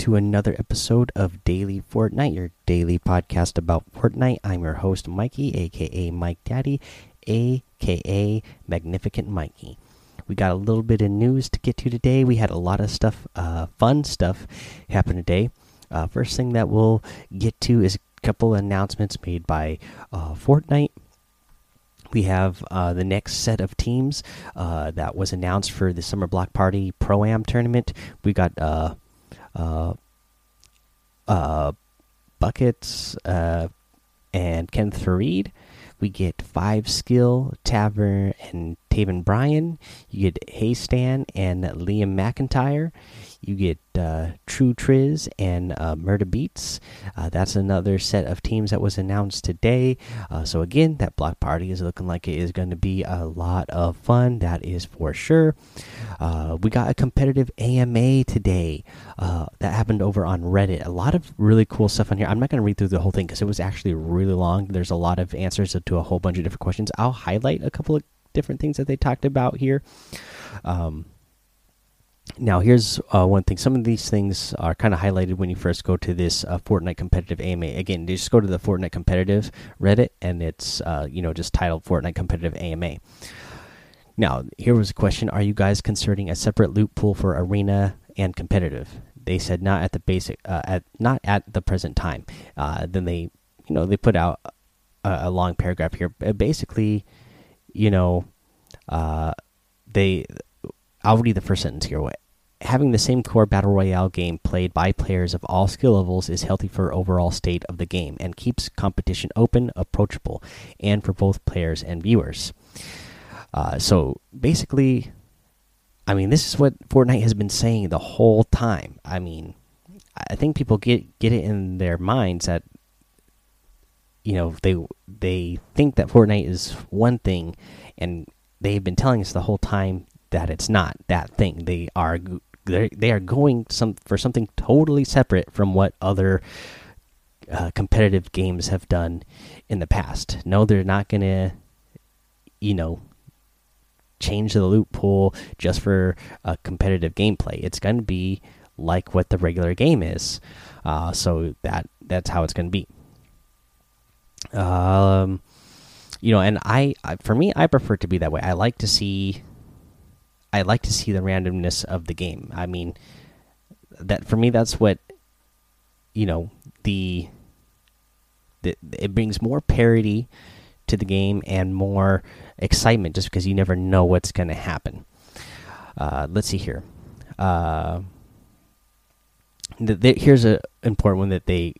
to another episode of Daily Fortnite, your daily podcast about Fortnite. I'm your host, Mikey, aka Mike Daddy, aka Magnificent Mikey. We got a little bit of news to get to today. We had a lot of stuff, uh, fun stuff happen today. Uh, first thing that we'll get to is a couple announcements made by uh, Fortnite we have uh, the next set of teams uh, that was announced for the Summer Block Party Pro Am tournament. We got uh Buckets uh, and Kenneth Faried. We get Five Skill, Tavern, and Taven Bryan. You get Haystan and Liam McIntyre. You get uh, True Triz and uh, Murda Beatz. Uh, that's another set of teams that was announced today. Uh, so again, that block party is looking like it is going to be a lot of fun. That is for sure. Uh, we got a competitive AMA today uh, that happened over on Reddit. A lot of really cool stuff on here. I'm not going to read through the whole thing because it was actually really long. There's a lot of answers to a whole bunch of different questions. I'll highlight a couple of different things that they talked about here. Um, now, here's uh, one thing. Some of these things are kind of highlighted when you first go to this uh, Fortnite competitive AMA. Again, you just go to the Fortnite competitive Reddit, and it's uh, you know just titled Fortnite competitive AMA. Now, here was a question: Are you guys considering a separate loot pool for arena and competitive? They said not at the basic, uh, at not at the present time. Uh, then they, you know, they put out a, a long paragraph here. Basically, you know, uh, they I'll read the first sentence here. Having the same core battle royale game played by players of all skill levels is healthy for overall state of the game and keeps competition open, approachable, and for both players and viewers. Uh, so basically, I mean, this is what Fortnite has been saying the whole time. I mean, I think people get get it in their minds that you know they they think that Fortnite is one thing, and they've been telling us the whole time that it's not that thing. They are they they are going some for something totally separate from what other uh, competitive games have done in the past. No, they're not going to, you know, change the loot pool just for a competitive gameplay. It's going to be like what the regular game is. Uh, so that that's how it's going to be. Um, you know, and I, I, for me, I prefer to be that way. I like to see I like to see the randomness of the game. I mean, that for me, that's what you know the, the it brings more parity to the game and more excitement just because you never know what's going to happen. Uh, let's see here. Uh, the, the, here's an important one that they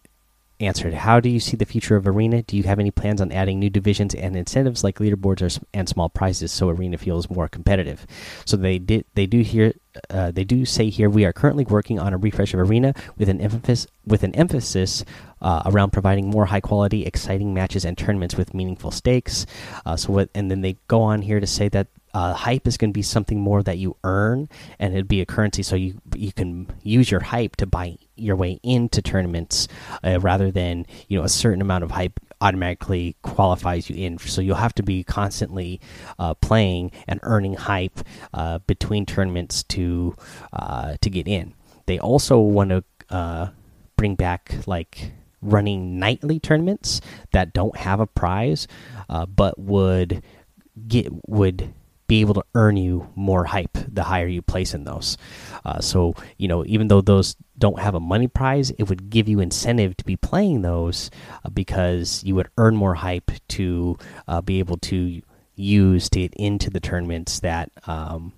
answered how do you see the future of arena? Do you have any plans on adding new divisions and incentives like leaderboards or, and small prizes so arena feels more competitive? So they did they do here uh, they do say here we are currently working on a refresh of arena with an emphasis with an emphasis uh, around providing more high quality exciting matches and tournaments with meaningful stakes. Uh, so what and then they go on here to say that uh, hype is going to be something more that you earn, and it'd be a currency, so you you can use your hype to buy your way into tournaments, uh, rather than you know a certain amount of hype automatically qualifies you in. So you'll have to be constantly uh, playing and earning hype uh, between tournaments to uh, to get in. They also want to uh, bring back like running nightly tournaments that don't have a prize, but would get would be able to earn you more hype the higher you place in those. Uh, so you know, even though those don't have a money prize, it would give you incentive to be playing those uh, because you would earn more hype to uh, be able to use to get into the tournaments that um,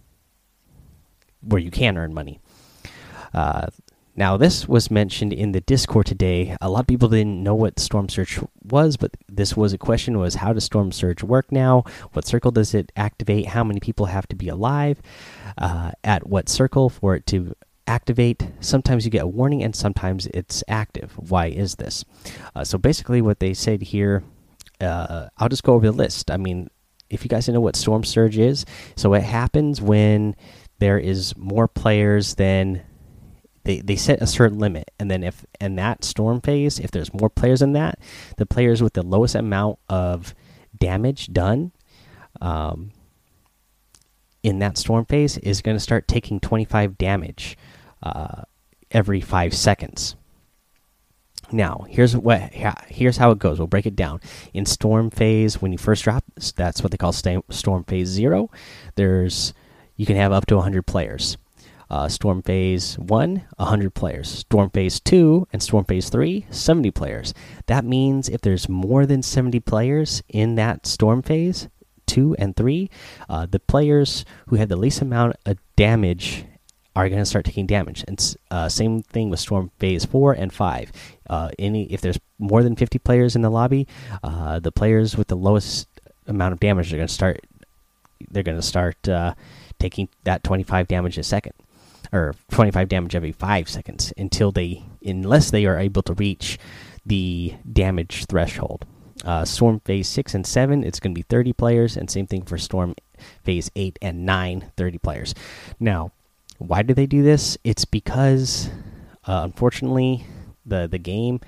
where you can earn money. Now, this was mentioned in the Discord today. A lot of people didn't know what Storm Surge was, but this was a question: was how does Storm Surge work now? What circle does it activate? How many people have to be alive? Uh, at what circle for it to activate? Sometimes you get a warning, and sometimes it's active. Why is this? Uh, so basically, what they said here, uh, I'll just go over the list. I mean, if you guys know what Storm Surge is, so it happens when there is more players than they they set a certain limit and then if in that storm phase if there's more players than that the players with the lowest amount of damage done um, in that storm phase is going to start taking 25 damage uh, every five seconds. Now, here's what here's how it goes. We'll break it down. In storm phase, when you first drop, that's what they call storm phase zero. There's you can have up to 100 players. Uh, storm phase 1 100 players storm phase 2 and storm phase 3 70 players that means if there's more than 70 players in that storm phase 2 and 3 uh, the players who had the least amount of damage are going to start taking damage. And uh, same thing with Storm Phase four and five. Uh, any if there's more than 50 players in the lobby, uh, the players with the lowest amount of damage are going to start. They're going to start uh, taking that 25 damage a second, or 25 damage every five seconds until they, unless they are able to reach the damage threshold. Uh, Storm Phase 6 and 7, it's going to be 30 players, and same thing for Storm Phase 8 and 9, 30 players. Now, why do they do this? It's because, uh, unfortunately, the the game,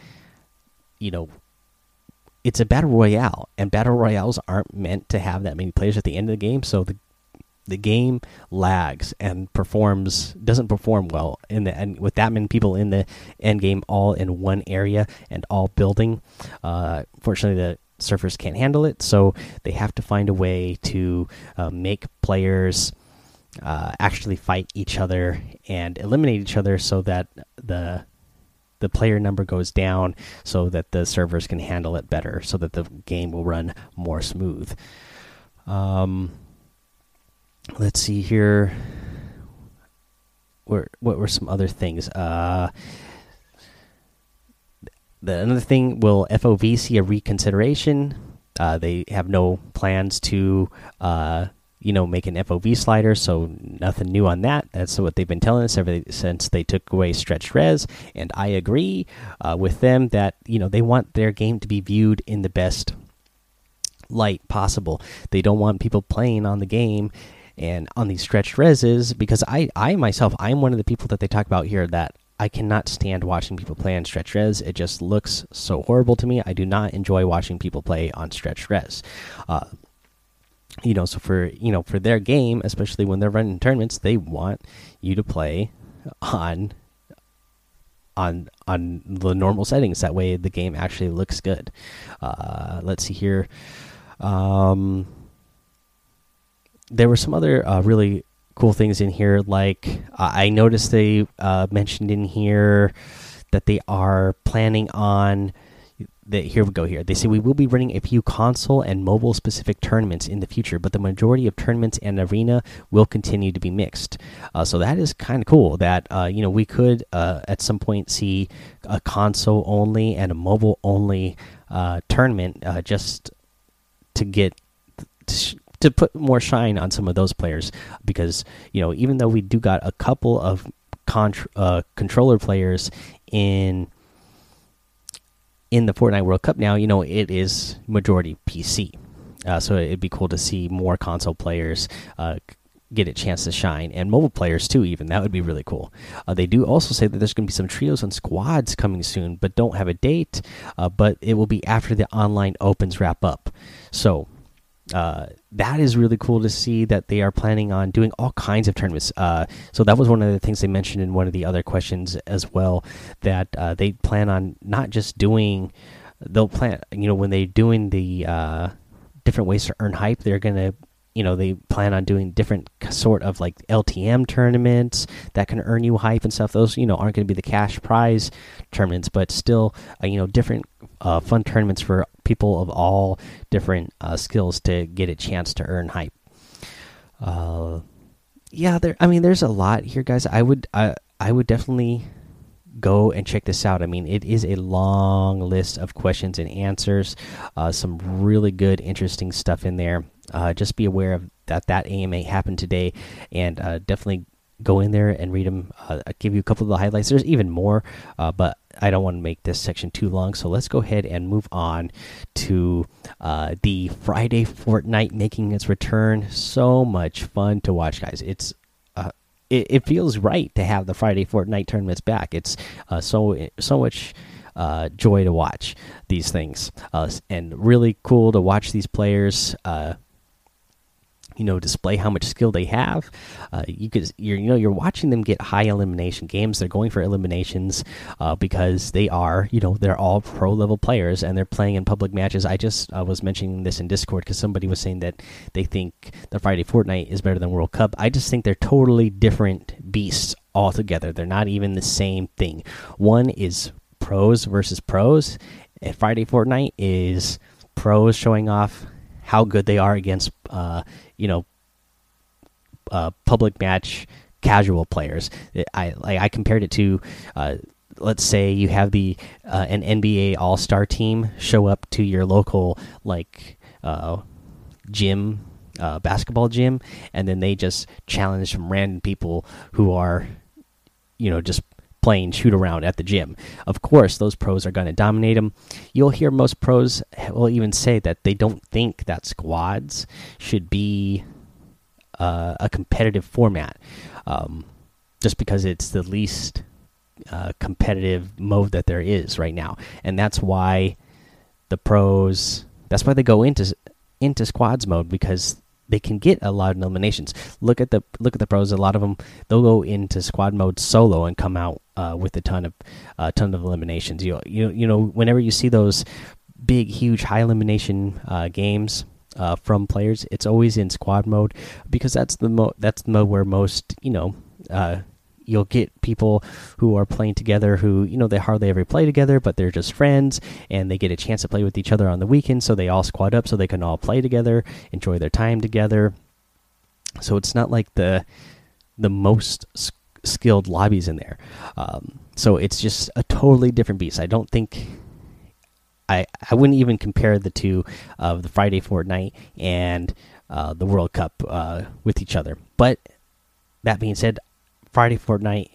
you know, it's a battle royale, and battle royales aren't meant to have that many players at the end of the game. So the the game lags and performs doesn't perform well in the and with that many people in the end game all in one area and all building. Uh, fortunately, the servers can't handle it, so they have to find a way to uh, make players uh, actually fight each other and eliminate each other so that the the player number goes down so that the servers can handle it better so that the game will run more smooth um, let's see here what, what were some other things uh, the, another thing will fov see a reconsideration uh, they have no plans to uh, you know, make an FOV slider, so nothing new on that. That's what they've been telling us ever since they took away stretch res, and I agree uh, with them that you know they want their game to be viewed in the best light possible. They don't want people playing on the game and on these stretched reses because I, I myself, I'm one of the people that they talk about here that I cannot stand watching people play on stretch res. It just looks so horrible to me. I do not enjoy watching people play on stretch res. Uh, you know, so for you know for their game, especially when they're running tournaments, they want you to play on on on the normal settings. That way, the game actually looks good. Uh, let's see here. Um, there were some other uh, really cool things in here. Like uh, I noticed they uh, mentioned in here that they are planning on that here we go here. They say we will be running a few console and mobile specific tournaments in the future, but the majority of tournaments and arena will continue to be mixed. Uh, so that is kind of cool. That uh, you know we could uh, at some point see a console only and a mobile only tournament just to get. To, to put more shine on some of those players because you know even though we do got a couple of uh, controller players in in the Fortnite World Cup now, you know, it is majority PC. Uh, so it'd be cool to see more console players uh, get a chance to shine and mobile players too even. That would be really cool. Uh, they do also say that there's going to be some trios and squads coming soon but don't have a date uh, but it will be after the online opens wrap up. So uh, that is really cool to see that they are planning on doing all kinds of tournaments. Uh, so that was one of the things they mentioned in one of the other questions as well. That uh, they plan on not just doing, they'll plan, you know, when they're doing the uh, different ways to earn hype, they're gonna you know they plan on doing different sort of like LTM tournaments that can earn you hype and stuff. Those you know aren't going to be the cash prize tournaments, but still uh, you know different uh, fun tournaments for people of all different uh, skills to get a chance to earn hype. Uh, yeah, there. I mean, there's a lot here, guys. I would I I would definitely go and check this out. I mean, it is a long list of questions and answers. Uh, some really good, interesting stuff in there. Uh, just be aware of that. That AMA happened today, and uh, definitely go in there and read them. Uh, I'll give you a couple of the highlights. There's even more, uh, but I don't want to make this section too long. So let's go ahead and move on to uh, the Friday Fortnite making its return. So much fun to watch, guys. It's it, it, feels right to have the Friday Fortnite tournaments back. It's uh, so so much uh, joy to watch these things, uh, and really cool to watch these players. You know display how much skill they have. Uh, you could you're you know you're watching them get high elimination games. They're going for eliminations uh, because they are you know they're all pro level players and they're playing in public matches. I just uh, was mentioning this in discord because somebody was saying that they think the friday fortnite is better than world cup. I just think they're totally different beasts altogether. They're not even the same thing. One is pros versus pros. And friday fortnite is pros showing off how good they are against uh, you know uh, public match casual players. I I compared it to uh, let's say you have the uh, an NBA All Star team show up to your local like uh, gym. Uh, basketball gym, and then they just challenge some random people who are, you know, just playing shoot around at the gym. Of course, those pros are going to dominate them. You'll hear most pros will even say that they don't think that squads should be uh, a competitive format, um, just because it's the least uh, competitive mode that there is right now, and that's why the pros. That's why they go into into squads mode because they can get a lot of eliminations. Look at the look at the pros. A lot of them they'll go into squad mode solo and come out uh, with a ton of a uh, ton of eliminations. You you you know whenever you see those big huge high elimination uh, games uh, from players, it's always in squad mode because that's the mo that's the mode where most you know uh, you'll get people who are playing together who you know they hardly ever play together but they're just friends and they get a chance to play with each other on the weekend so they all squad up so they can all play together enjoy their time together. So it's not like the the most skilled lobbies in there. Um, so it's just a totally different beast. I don't think i i wouldn't even compare the two of the friday fortnite and uh, the world cup uh, with each other. But that being said Friday Fortnite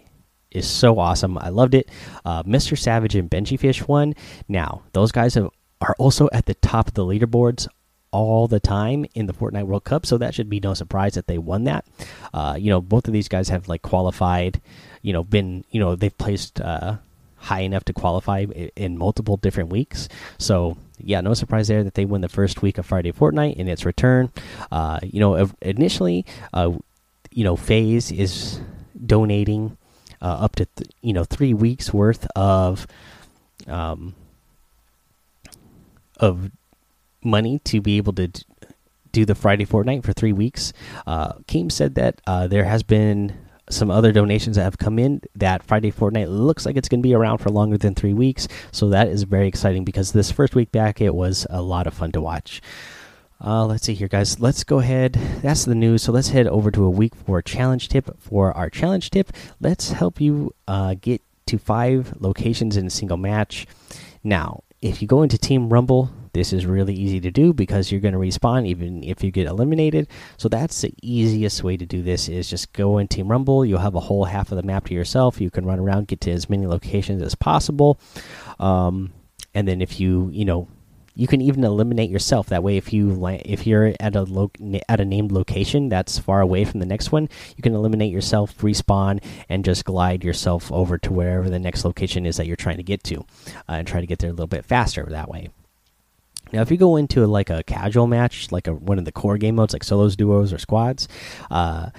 is so awesome. I loved it. Uh, Mr. Savage and Benji Fish won. Now, those guys have, are also at the top of the leaderboards all the time in the Fortnite World Cup, so that should be no surprise that they won that. Uh, you know, both of these guys have like qualified, you know, been, you know, they've placed uh, high enough to qualify in multiple different weeks. So, yeah, no surprise there that they win the first week of Friday Fortnite in its return. Uh, you know, initially, uh, you know, phase is donating uh, up to you know three weeks worth of um, of money to be able to do the Friday Fortnite for three weeks. Uh, Keem said that uh, there has been some other donations that have come in that Friday Fortnite looks like it's going to be around for longer than three weeks. So that is very exciting because this first week back it was a lot of fun to watch. Uh, let's see here, guys. Let's go ahead. That's the news. So let's head over to a week four challenge tip. For our challenge tip, let's help you uh, get to five locations in a single match. Now, if you go into Team Rumble, this is really easy to do because you're going to respawn even if you get eliminated. So that's the easiest way to do this is just go in Team Rumble. You'll have a whole half of the map to yourself. You can run around, get to as many locations as possible. Um, and then if you, you know, you can even eliminate yourself. That way, if you if you're at a at a named location that's far away from the next one, you can eliminate yourself, respawn, and just glide yourself over to wherever the next location is that you're trying to get to, uh, and try to get there a little bit faster that way. Now, if you go into like a casual match, like a, one of the core game modes, like solos, duos, or squads, uh,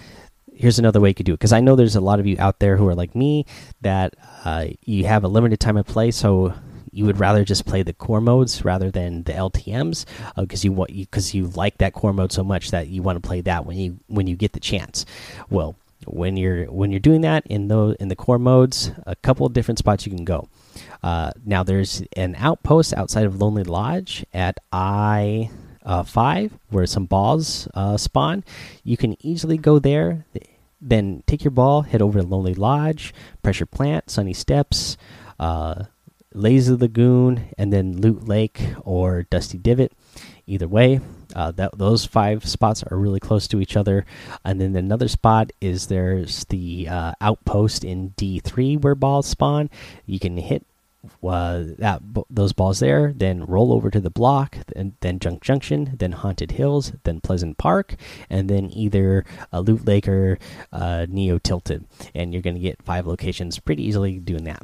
here's another way you could do it. Because I know there's a lot of you out there who are like me that uh, you have a limited time of play, so you would rather just play the core modes rather than the LTM's because uh, you want because you, you like that core mode so much that you want to play that when you when you get the chance. Well, when you're when you're doing that in those in the core modes, a couple of different spots you can go. Uh, now there's an outpost outside of Lonely Lodge at I uh, five where some balls uh, spawn. You can easily go there. Then take your ball, head over to Lonely Lodge, Pressure Plant, Sunny Steps, uh, Lazy Lagoon, and then Loot Lake or Dusty Divot. Either way, uh, that those five spots are really close to each other. And then another spot is there's the uh, outpost in D3 where balls spawn. You can hit uh, that those balls there, then roll over to the block, then, then Junk Junction, then Haunted Hills, then Pleasant Park, and then either a Loot Lake or uh, Neo Tilted, and you're going to get five locations pretty easily doing that.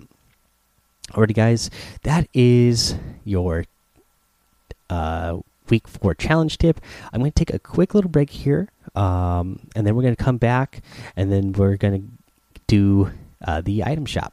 Alrighty, guys, that is your uh, week four challenge tip. I'm going to take a quick little break here um, and then we're gonna come back, and then we're gonna do uh, the item shop.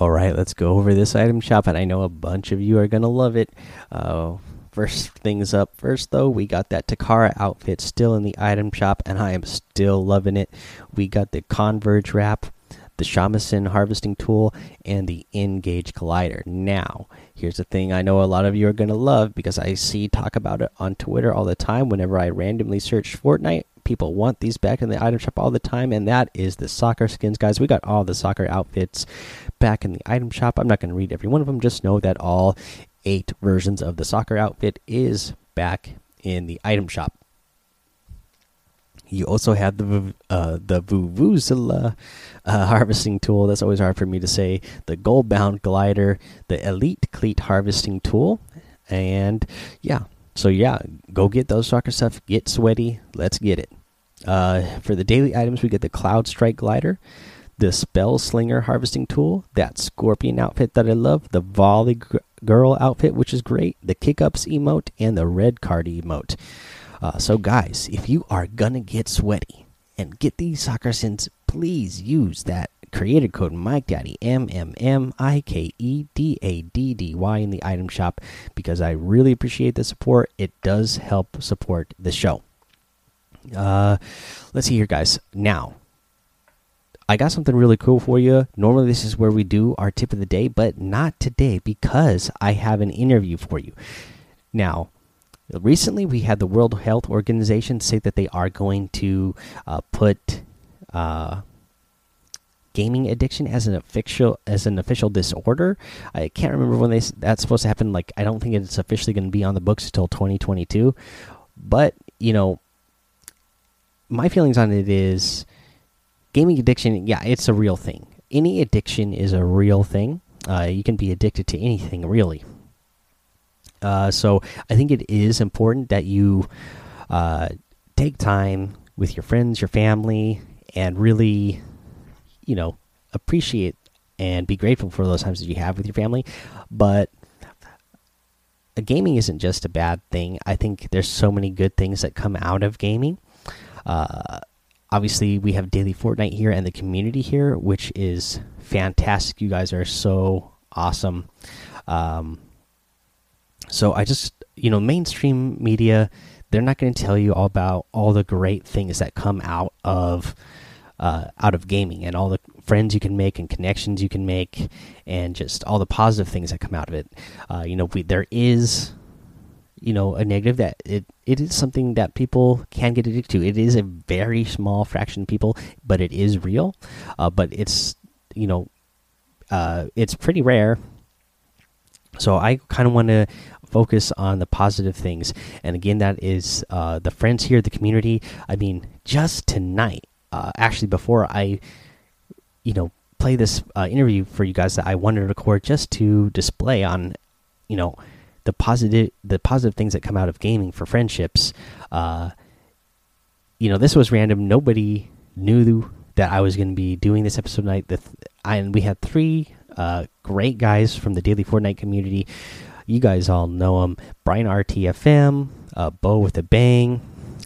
All right, let's go over this item shop, and I know a bunch of you are gonna love it. Uh, first things up first, though, we got that Takara outfit still in the item shop, and I am still loving it. We got the Converge wrap, the Shamisen harvesting tool, and the Engage collider. Now, here's the thing I know a lot of you are gonna love because I see talk about it on Twitter all the time. Whenever I randomly search Fortnite, people want these back in the item shop all the time, and that is the soccer skins, guys. We got all the soccer outfits back in the item shop. I'm not going to read every one of them. Just know that all eight versions of the soccer outfit is back in the item shop. You also have the uh, the Vuvuzela uh, harvesting tool. That's always hard for me to say. The Goalbound glider, the elite cleat harvesting tool, and yeah, so yeah, go get those soccer stuff. Get sweaty. Let's get it. Uh, for the daily items, we get the Cloud Strike glider, the Spell Slinger harvesting tool, that Scorpion outfit that I love, the Volley Girl outfit, which is great, the Kick Ups emote, and the Red Card emote. Uh, so, guys, if you are gonna get sweaty and get these soccer skins, please use that creator code Mike Daddy M M M I K E D A D D Y in the item shop because I really appreciate the support. It does help support the show. Uh, let's see here, guys. Now, I got something really cool for you. Normally, this is where we do our tip of the day, but not today because I have an interview for you. Now, recently we had the World Health Organization say that they are going to uh, put uh, gaming addiction as an official as an official disorder. I can't remember when they that's supposed to happen. Like, I don't think it's officially going to be on the books until 2022. But you know, my feelings on it is gaming addiction. Yeah, it's a real thing. Any addiction is a real thing. Uh, you can be addicted to anything, really. Uh, so I think it is important that you uh, take time with your friends, your family, and really, you know, appreciate and be grateful for those times that you have with your family. But gaming isn't just a bad thing. I think there's so many good things that come out of gaming. Uh, obviously, we have daily Fortnite here and the community here, which is fantastic. You guys are so awesome. Um, so I just, you know, mainstream media, they're not going to tell you all about all the great things that come out of uh, out of gaming and all the friends you can make and connections you can make and just all the positive things that come out of it. Uh, you know, we, there is you know a negative that it it is something that people can get addicted to. It is a very small fraction of people, but it is real. Uh, but it's you know uh, it's pretty rare. So I kind of want to focus on the positive things, and again, that is uh, the friends here, the community. I mean, just tonight, uh, actually, before I, you know, play this uh, interview for you guys that I wanted to record just to display on, you know the positive the positive things that come out of gaming for friendships. Uh, you know, this was random. Nobody knew that I was going to be doing this episode tonight. The and we had three uh, great guys from the Daily Fortnite community. You guys all know them: Brian RTFM, uh, Bo with a Bang,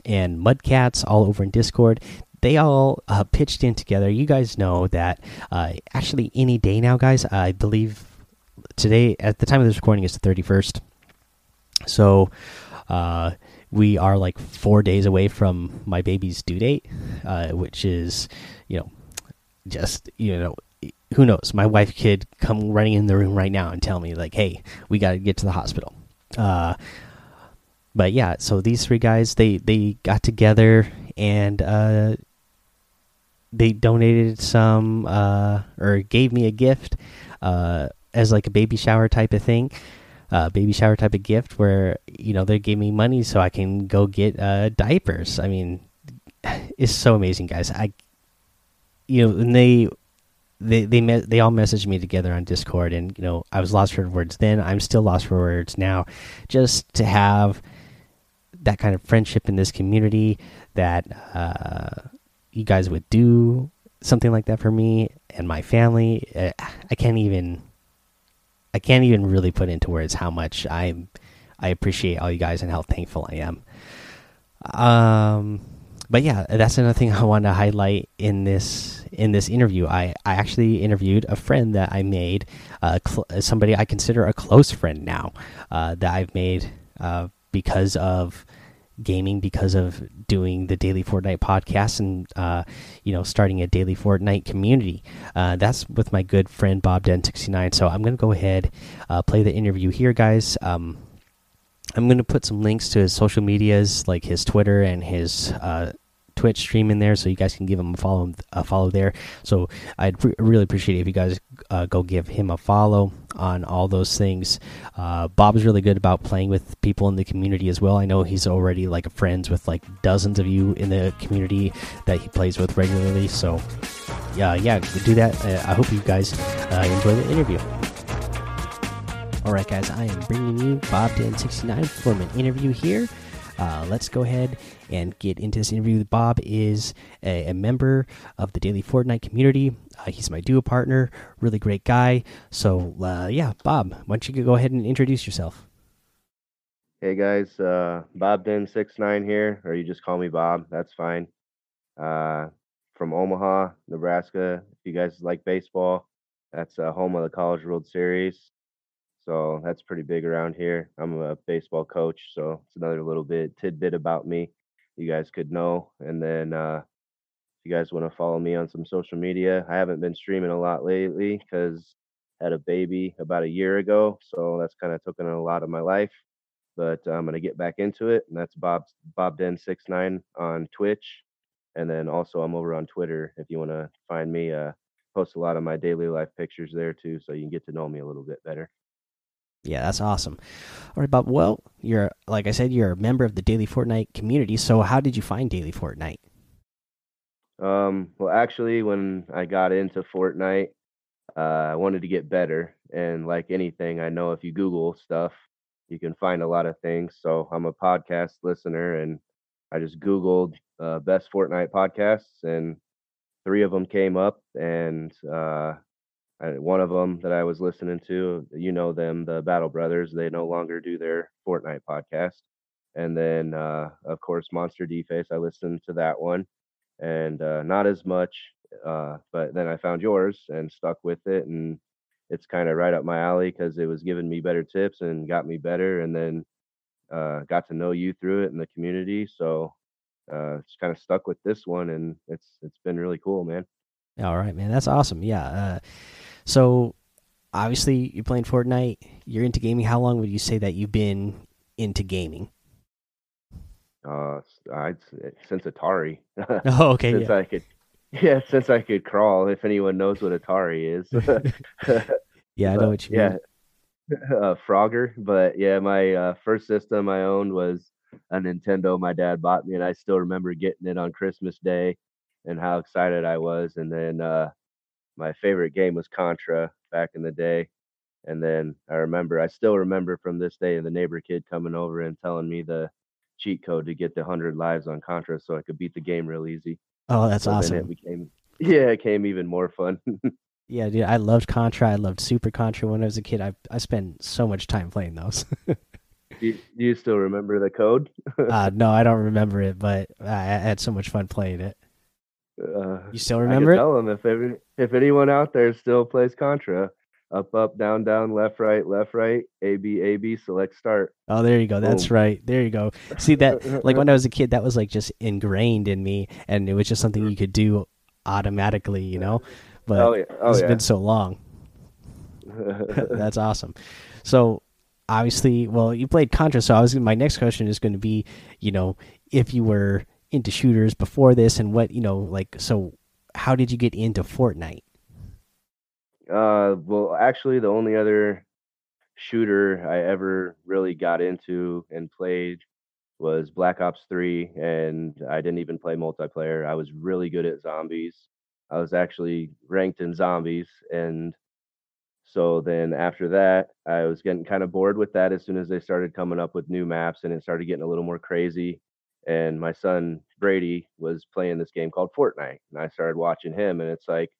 and Mudcats all over in Discord. They all uh, pitched in together. You guys know that uh, actually any day now, guys. I believe today at the time of this recording is the 31st so uh, we are like four days away from my baby's due date uh, which is you know just you know who knows my wife could come running in the room right now and tell me like hey we got to get to the hospital uh, but yeah so these three guys they they got together and uh, they donated some uh, or gave me a gift uh, as like a baby shower type of thing. Uh, baby shower type of gift where you know they gave me money so I can go get uh, diapers. I mean, it's so amazing, guys. I you know, and they they they met, they all messaged me together on Discord, and you know, I was lost for words then. I'm still lost for words now. Just to have that kind of friendship in this community that uh, you guys would do something like that for me and my family. Uh, I can't even I can't even really put into words how much I'm I appreciate all you guys and how thankful I am. Um but yeah, that's another thing I want to highlight in this in this interview. I I actually interviewed a friend that I made, uh, somebody I consider a close friend now, uh, that I've made uh, because of gaming, because of doing the daily Fortnite podcast, and uh, you know, starting a daily Fortnite community. Uh, that's with my good friend Bob Den sixty nine. So I'm gonna go ahead, uh, play the interview here, guys. Um, I'm going to put some links to his social medias, like his Twitter and his uh, Twitch stream in there, so you guys can give him a follow, a follow there. So I'd really appreciate it if you guys uh, go give him a follow on all those things. Uh, Bob's really good about playing with people in the community as well. I know he's already like a friends with like dozens of you in the community that he plays with regularly. So yeah, yeah, do that. Uh, I hope you guys uh, enjoy the interview. Alright, guys, I am bringing you Bob Dan69 from an interview here. Uh, let's go ahead and get into this interview. With Bob is a, a member of the Daily Fortnite community. Uh, he's my duo partner, really great guy. So, uh, yeah, Bob, why don't you go ahead and introduce yourself? Hey guys, uh, Bob Den69 here, or you just call me Bob. That's fine. Uh, from Omaha, Nebraska. If you guys like baseball, that's uh, home of the College World Series. So that's pretty big around here. I'm a baseball coach, so it's another little bit tidbit about me you guys could know. And then uh, if you guys want to follow me on some social media, I haven't been streaming a lot lately because had a baby about a year ago, so that's kind of taken a lot of my life. But I'm gonna get back into it, and that's Bob Bob Den six nine on Twitch, and then also I'm over on Twitter if you want to find me. Uh, post a lot of my daily life pictures there too, so you can get to know me a little bit better. Yeah, that's awesome. All right, Bob. Well, you're like I said, you're a member of the Daily Fortnite community. So, how did you find Daily Fortnite? Um, well, actually, when I got into Fortnite, uh, I wanted to get better, and like anything, I know if you Google stuff, you can find a lot of things. So, I'm a podcast listener, and I just Googled uh, best Fortnite podcasts, and three of them came up, and uh, I, one of them that I was listening to, you know them, the Battle Brothers. They no longer do their Fortnite podcast. And then, uh, of course, Monster Deface. I listened to that one, and uh, not as much. Uh, but then I found yours and stuck with it, and it's kind of right up my alley because it was giving me better tips and got me better, and then uh, got to know you through it in the community. So uh, it's kind of stuck with this one, and it's it's been really cool, man. All right, man, that's awesome. Yeah. Uh, so obviously you're playing Fortnite. You're into gaming. How long would you say that you've been into gaming? Uh, I'd since Atari. oh, okay. since yeah. I could, yeah, since I could crawl. If anyone knows what Atari is. yeah, I know what you yeah. mean. Uh, Frogger, but yeah, my uh, first system I owned was a Nintendo. My dad bought me, and I still remember getting it on Christmas Day, and how excited I was. And then uh, my favorite game was Contra back in the day. And then I remember, I still remember from this day, of the neighbor kid coming over and telling me the cheat code to get the hundred lives on Contra, so I could beat the game real easy. Oh, that's so awesome! it became, yeah, it became even more fun. yeah, dude, I loved Contra. I loved Super Contra when I was a kid. I I spent so much time playing those. do, you, do, you, still remember the code? uh, no, I don't remember it, but I, I had so much fun playing it. Uh, you still remember I? Tell them if every, if anyone out there still plays Contra, up up down down left right left right A B A B select start. Oh, there you go. That's Boom. right. There you go. See that like when I was a kid, that was like just ingrained in me, and it was just something you could do automatically, you know. But oh, yeah. oh, it's yeah. been so long. That's awesome. So obviously, well, you played Contra, so I was my next question is going to be, you know, if you were into shooters before this and what you know like so how did you get into fortnite uh well actually the only other shooter I ever really got into and played was Black Ops 3, and I didn't even play multiplayer. I was really good at zombies. I was actually ranked in zombies, and so then after that, I was getting kind of bored with that as soon as they started coming up with new maps and it started getting a little more crazy. And my son Brady was playing this game called Fortnite, and I started watching him, and it's like,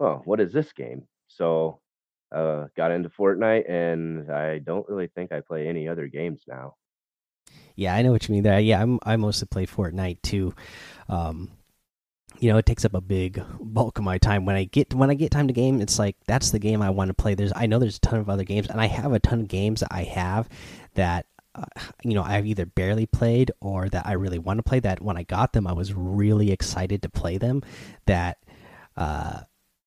oh, what is this game? So uh, got into Fortnite, and I don't really think I play any other games now. Yeah, I know what you mean there. Yeah, I'm I mostly play Fortnite too. Um, you know, it takes up a big bulk of my time. When I get when I get time to game, it's like that's the game I want to play. There's I know there's a ton of other games, and I have a ton of games that I have that uh, you know I've either barely played or that I really want to play. That when I got them, I was really excited to play them. That uh,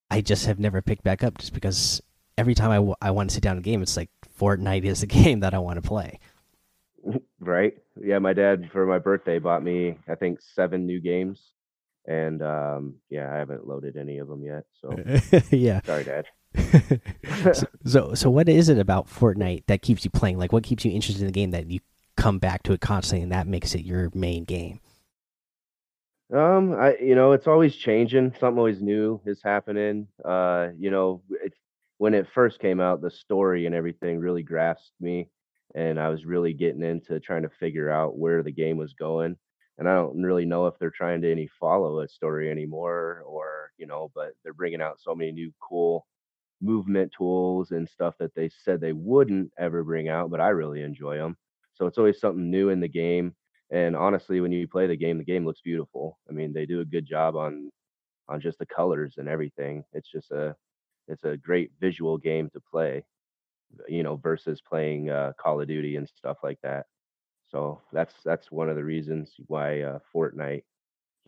I just have never picked back up, just because every time I, I want to sit down and game, it's like Fortnite is the game that I want to play. Right? Yeah, my dad for my birthday bought me I think seven new games and um, yeah, I haven't loaded any of them yet. So yeah, sorry, Dad. so, so, so what is it about Fortnite that keeps you playing? Like, what keeps you interested in the game that you come back to it constantly, and that makes it your main game? Um, I you know it's always changing. Something always new is happening. Uh, you know, it's when it first came out, the story and everything really grasped me, and I was really getting into trying to figure out where the game was going and I don't really know if they're trying to any follow a story anymore or you know, but they're bringing out so many new cool movement tools and stuff that they said they wouldn't ever bring out, but I really enjoy them. So it's always something new in the game. And honestly, when you play the game, the game looks beautiful. I mean, they do a good job on on just the colors and everything. It's just a it's a great visual game to play, you know, versus playing uh, Call of Duty and stuff like that. So that's that's one of the reasons why uh, Fortnite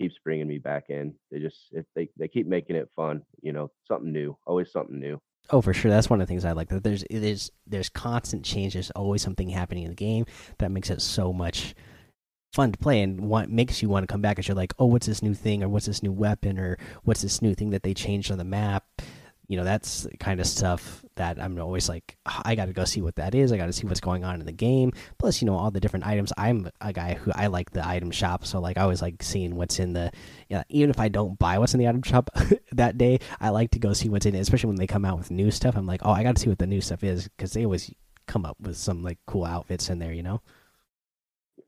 keeps bringing me back in. They just if they they keep making it fun, you know, something new, always something new. Oh, for sure. That's one of the things I like. That there's there's there's constant change. There's always something happening in the game that makes it so much fun to play and what makes you want to come back. As you're like, oh, what's this new thing, or what's this new weapon, or what's this new thing that they changed on the map you know that's kind of stuff that i'm always like ah, i gotta go see what that is. I gotta see what's going on in the game. Plus you know all the different items. I'm a guy who i like the item shop so like i always like seeing what's in the you know, even if i don't buy what's in the item shop that day i like to go see what's in it especially when they come out with new stuff. I'm like oh i gotta see what the new stuff is because they always come up with some like cool outfits in there you know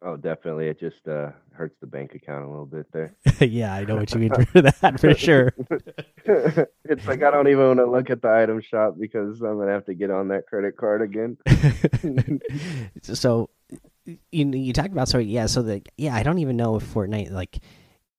Oh, definitely. It just uh, hurts the bank account a little bit there. yeah, I know what you mean for that for sure. it's like I don't even want to look at the item shop because I'm gonna have to get on that credit card again. so you you talked about sorry, yeah. So the yeah, I don't even know if Fortnite like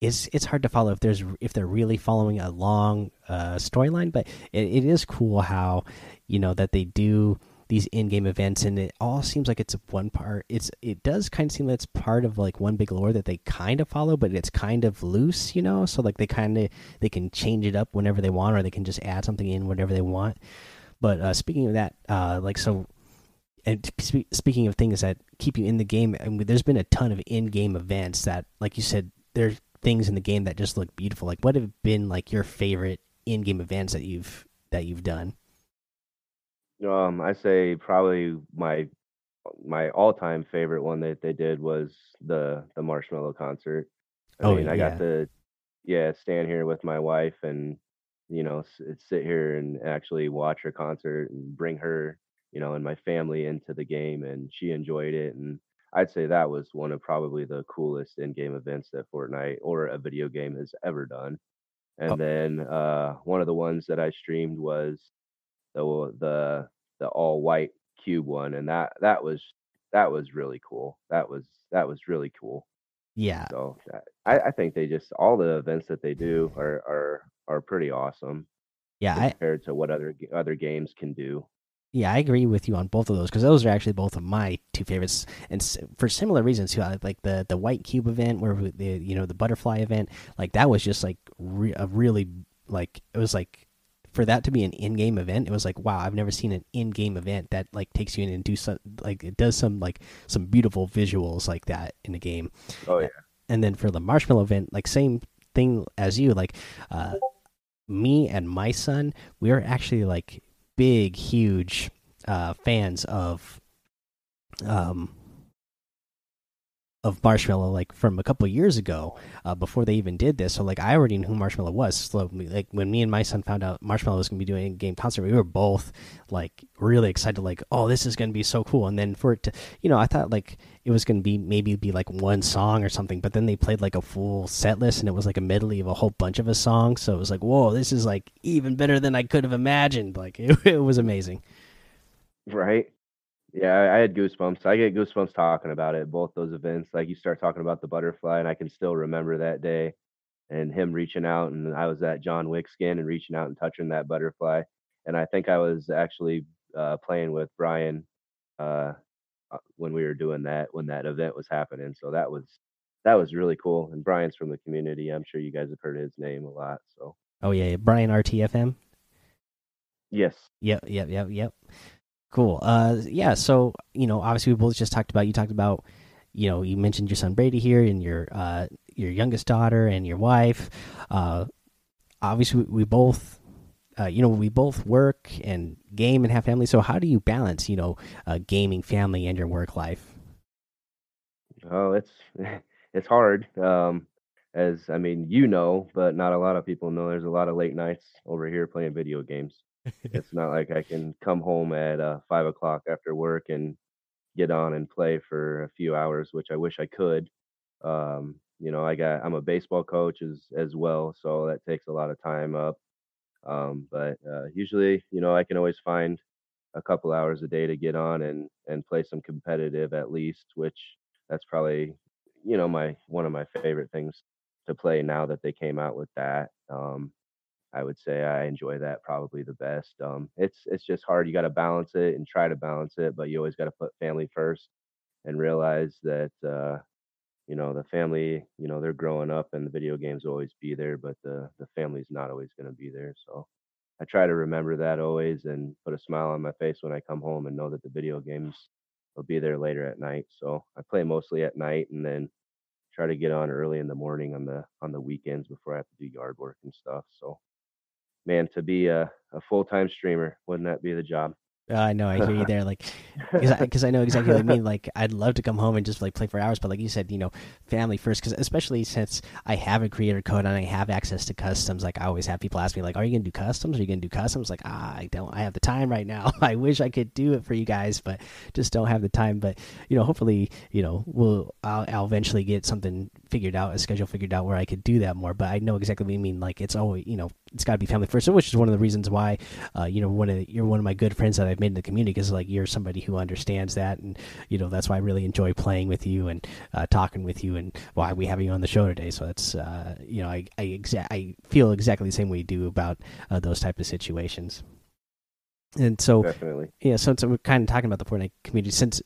is it's hard to follow if there's if they're really following a long uh, storyline, but it, it is cool how you know that they do these in-game events and it all seems like it's one part it's it does kind of seem like it's part of like one big lore that they kind of follow but it's kind of loose you know? So like they kind of they can change it up whenever they want or they can just add something in whatever they want. But uh, speaking of that uh, like so and sp speaking of things that keep you in the game I mean, there's been a ton of in-game events that like you said there's things in the game that just look beautiful. Like what have been like your favorite in-game events that you've that you've done um, I say probably my my all time favorite one that they did was the the Marshmello concert. I Oh mean, I got to yeah stand here with my wife and you know s- sit here and actually watch her concert and bring her you know and my family into the game and she enjoyed it and I'd say that was one of probably the coolest in-game events that Fortnite or a video game has ever done. oh And then uh, one of the ones that I streamed was the the the all white cube one, and that that was that was really cool. That was that was really cool. yeah, So I, I think they just all the events that they do are are are pretty awesome yeah. I compared to what other other games can do. Yeah, I agree with you on both of those because those are actually both of my two favorites, and s for similar reasons too. I like the the white cube event, where we- the you know the butterfly event, like that was just like re a really like it was like for that to be an in-game event, it was like wow, I've never seen an in-game event that like takes you in and do some like it does some like some beautiful visuals like that in a game. Oh yeah, And then for the Marshmello event, like same thing as you, like uh me and my son, we are actually like big, huge uh, fans of um of Marshmello like from a couple years ago uh, before they even did this. So like I already knew who Marshmello was. So like when me and my son found out Marshmello was going to be doing a game concert, we were both like really excited. Like oh, this is going to be so cool. And then for it to, you know, I thought like it was going to be maybe be like one song or something, but then they played like a full set list and it was like a medley of a whole bunch of a song. So it was like whoa, this is like even better than I could have imagined. Like it, it was amazing. Right. Yeah, I had goosebumps. I get goosebumps talking about it, both those events. Like you start talking about the butterfly, and I can still remember that day and him reaching out. And I was at John Wick skin and reaching out and touching that butterfly. And I think I was actually uh, playing with Brian uh, uh, when we were doing that when that event was happening. So that was that was really cool. And Brian's from the community. I'm sure you guys have heard his name a lot. So. Oh yeah, Brian RTFM. Yes. Yep. Yep. Yep. Yep. Cool. Uh, yeah. So you know, obviously, we both just talked about. You talked about, you know, you mentioned your son Brady here, and your uh, your youngest daughter, and your wife. Uh, obviously, we, both, uh, you know, we both work and game and have family. So, how do you balance, you know, uh, gaming, family, and your work life? Oh, it's it's hard. Um, as I mean, you know, but not a lot of people know. There's a lot of late nights over here playing video games it's not like I can come home at uh, five o'clock after work and get on and play for a few hours, which I wish I could. Um, you know, I got I'm a baseball coach as as well, so that takes a lot of time up. Um, but uh, usually, you know, I can always find a couple hours a day to get on and and play some competitive at least, which that's probably you know my one of my favorite things to play now that they came out with that. Um, I would say I enjoy that probably the best. Um, it's it's just hard. You got to balance it and try to balance it, but you always got to put family first and realize that uh, you know the family. You know they're growing up, and the video games will always be there, but the the family's not always going to be there. So I try to remember that always and put a smile on my face when I come home and know that the video games will be there later at night. So I play mostly at night and then try to get on early in the morning on the on the weekends before I have to do yard work and stuff. So man, to be a, a full time streamer, wouldn't that be the job? Uh, I know, I hear you there. Like, because I, I, know exactly what I mean. Like, I'd love to come home and just like play for hours, but like you said, you know, family first. Because especially since I have a creator code and I have access to customs, like I always have people ask me, like, "Are you gonna do customs? Are you gonna do customs?" Like, ah, I don't. I have the time right now. I wish I could do it for you guys, but just don't have the time. But you know, hopefully, you know, we'll I'll, I'll eventually get something figured out, a schedule figured out where I could do that more. But I know exactly what you mean. Like, it's always, you know, it's got to be family first, which is one of the reasons why, uh, you know, one of the, you're one of my good friends that I've made in the community because like you're somebody who understands that, and you know that's why I really enjoy playing with you and uh, talking with you, and why we have you on the show today. So that's uh, you know I I, exa I feel exactly the same way you do about uh, those type of situations. And so, Definitely. yeah, so, so we're kind of talking about the Fortnite community. Since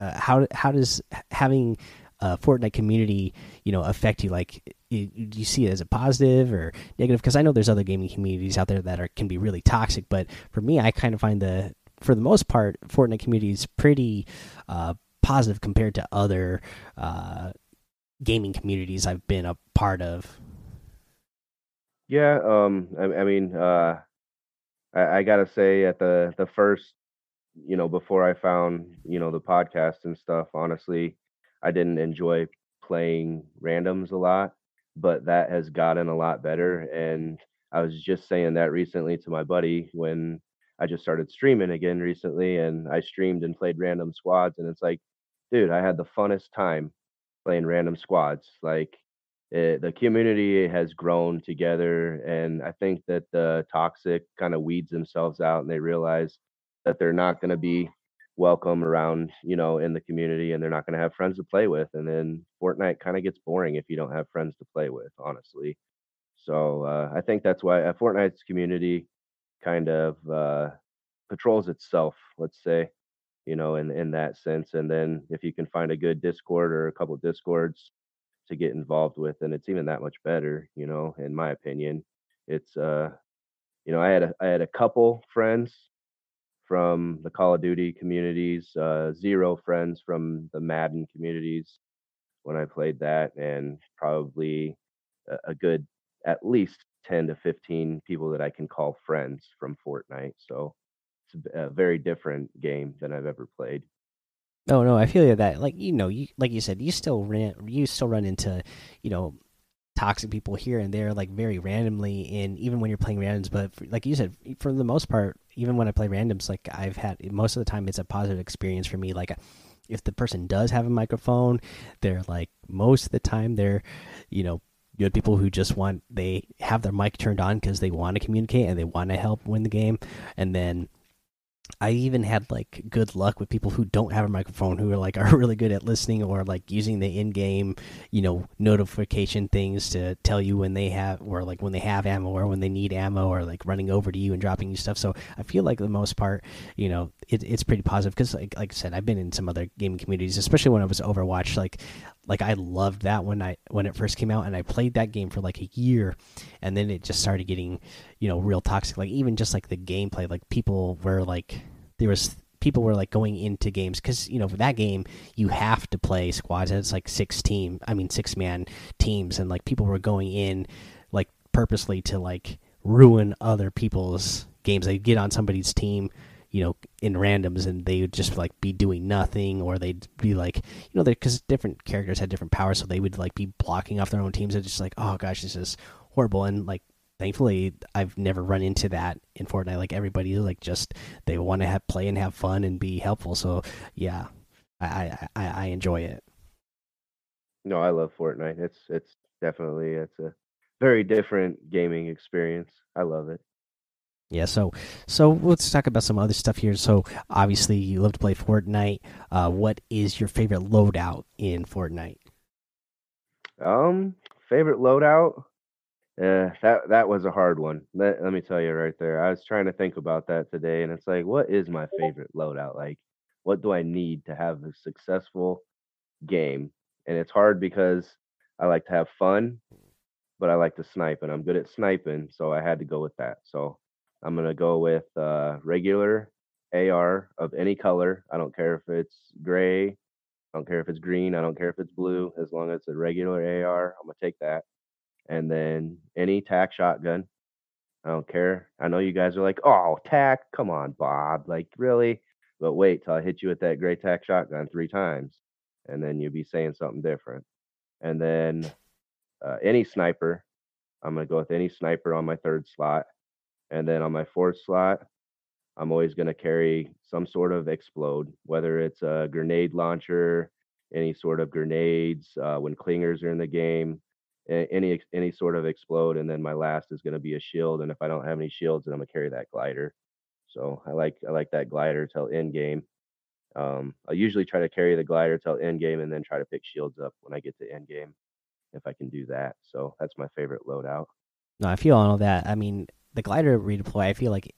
uh, how how does having a Fortnite community, you know, affect you? Like, do you see it as a positive or negative? Because I know there's other gaming communities out there that are can be really toxic, but for me, I kind of find the for the most part, Fortnite community is pretty uh, positive compared to other uh, gaming communities I've been a part of. Yeah, um, I, I mean, uh, I, I gotta say, at the the first, you know, before I found, you know, the podcast and stuff, honestly, I didn't enjoy playing randoms a lot, but that has gotten a lot better. And I was just saying that recently to my buddy when I just started streaming again recently and I streamed and played random squads. And it's like, dude, I had the funnest time playing random squads. Like, it, the community has grown together. And I think that the toxic kind of weeds themselves out and they realize that they're not going to be welcome around, you know, in the community and they're not going to have friends to play with. And then Fortnite kind of gets boring if you don't have friends to play with, honestly. So uh, I think that's why uh, Fortnite's community kind of uh, patrols itself, let's say, you know, in in that sense. And then if you can find a good Discord or a couple Discords to get involved with, then it's even that much better, you know, in my opinion. It's uh you know, I had a I had a couple friends from the Call of Duty communities, uh, zero friends from the Madden communities when I played that, and probably a, good at least 10 to 15 people that I can call friends from Fortnite. So it's a very different game than I've ever played. No, no, I feel that. Like you know, you like you said, you still ran, you still run into, you know, toxic people here and there, like very randomly. In even when you're playing randoms, but for, like you said, for the most part, even when I play randoms, like I've had most of the time, it's a positive experience for me. Like if the person does have a microphone, they're like most of the time they're, you know, good people who just want they have their mic turned on because they want to communicate and they want to help win the game, and then I even had like good luck with people who don't have a microphone who are like are really good at listening or like using the in-game, you know, notification things to tell you when they have or like when they have ammo or when they need ammo or like running over to you and dropping you stuff. So I feel like the most part, you know, it, it's pretty positive because like like I said, I've been in some other gaming communities, especially when I was Overwatch. Like like I loved that when I when it first came out and I played that game for like a year and then it just started getting you know real toxic. Like even just like the gameplay like people were like there was people were like going into games because you know for that game you have to play squads and it's like six team i mean six man teams and like people were going in like purposely to like ruin other people's games. They get on somebody's team you know in randoms and they would just like be doing nothing or they'd be like you know because different characters had different powers so they would like be blocking off their own teams and just like oh gosh this is horrible and like thankfully I've never run into that in Fortnite. Like everybody like just they want to have play and have fun and be helpful. So yeah, I I, I enjoy it. No, I love Fortnite. It's it's definitely it's a very different gaming experience. I love it. Yeah, so so let's talk about some other stuff here. So obviously you love to play Fortnite. Uh, what is your favorite loadout in Fortnite? Um, favorite loadout? Yeah, that that was a hard one. Let let me tell you right there. I was trying to think about that today, and it's like, what is my favorite loadout? Like, what do I need to have a successful game? And it's hard because I like to have fun, but I like to snipe, and I'm good at sniping, so I had to go with that. So I'm gonna go with uh, regular AR of any color. I don't care if it's gray, I don't care if it's green, I don't care if it's blue. As long as it's a regular AR, I'm gonna take that and then any tac shotgun. I don't care. I know you guys are like, oh, tac, come on, Bob. Like, really? But wait till I hit you with that gray tac shotgun three times, and then you'll be saying something different. And then uh, any sniper, I'm going to go with any sniper on my third slot. And then on my fourth slot, I'm always going to carry some sort of explode, whether it's a grenade launcher, any sort of grenades, uh, when clingers are in the game, any any sort of explode, and then my last is going to be a shield. And if I don't have any shields, then I'm gonna carry that glider. So I like I like that glider till end game. Um, I usually try to carry the glider till end game, and then try to pick shields up when I get to end game, if I can do that. So that's my favorite loadout. No, I feel all that. I mean, the glider redeploy. I feel like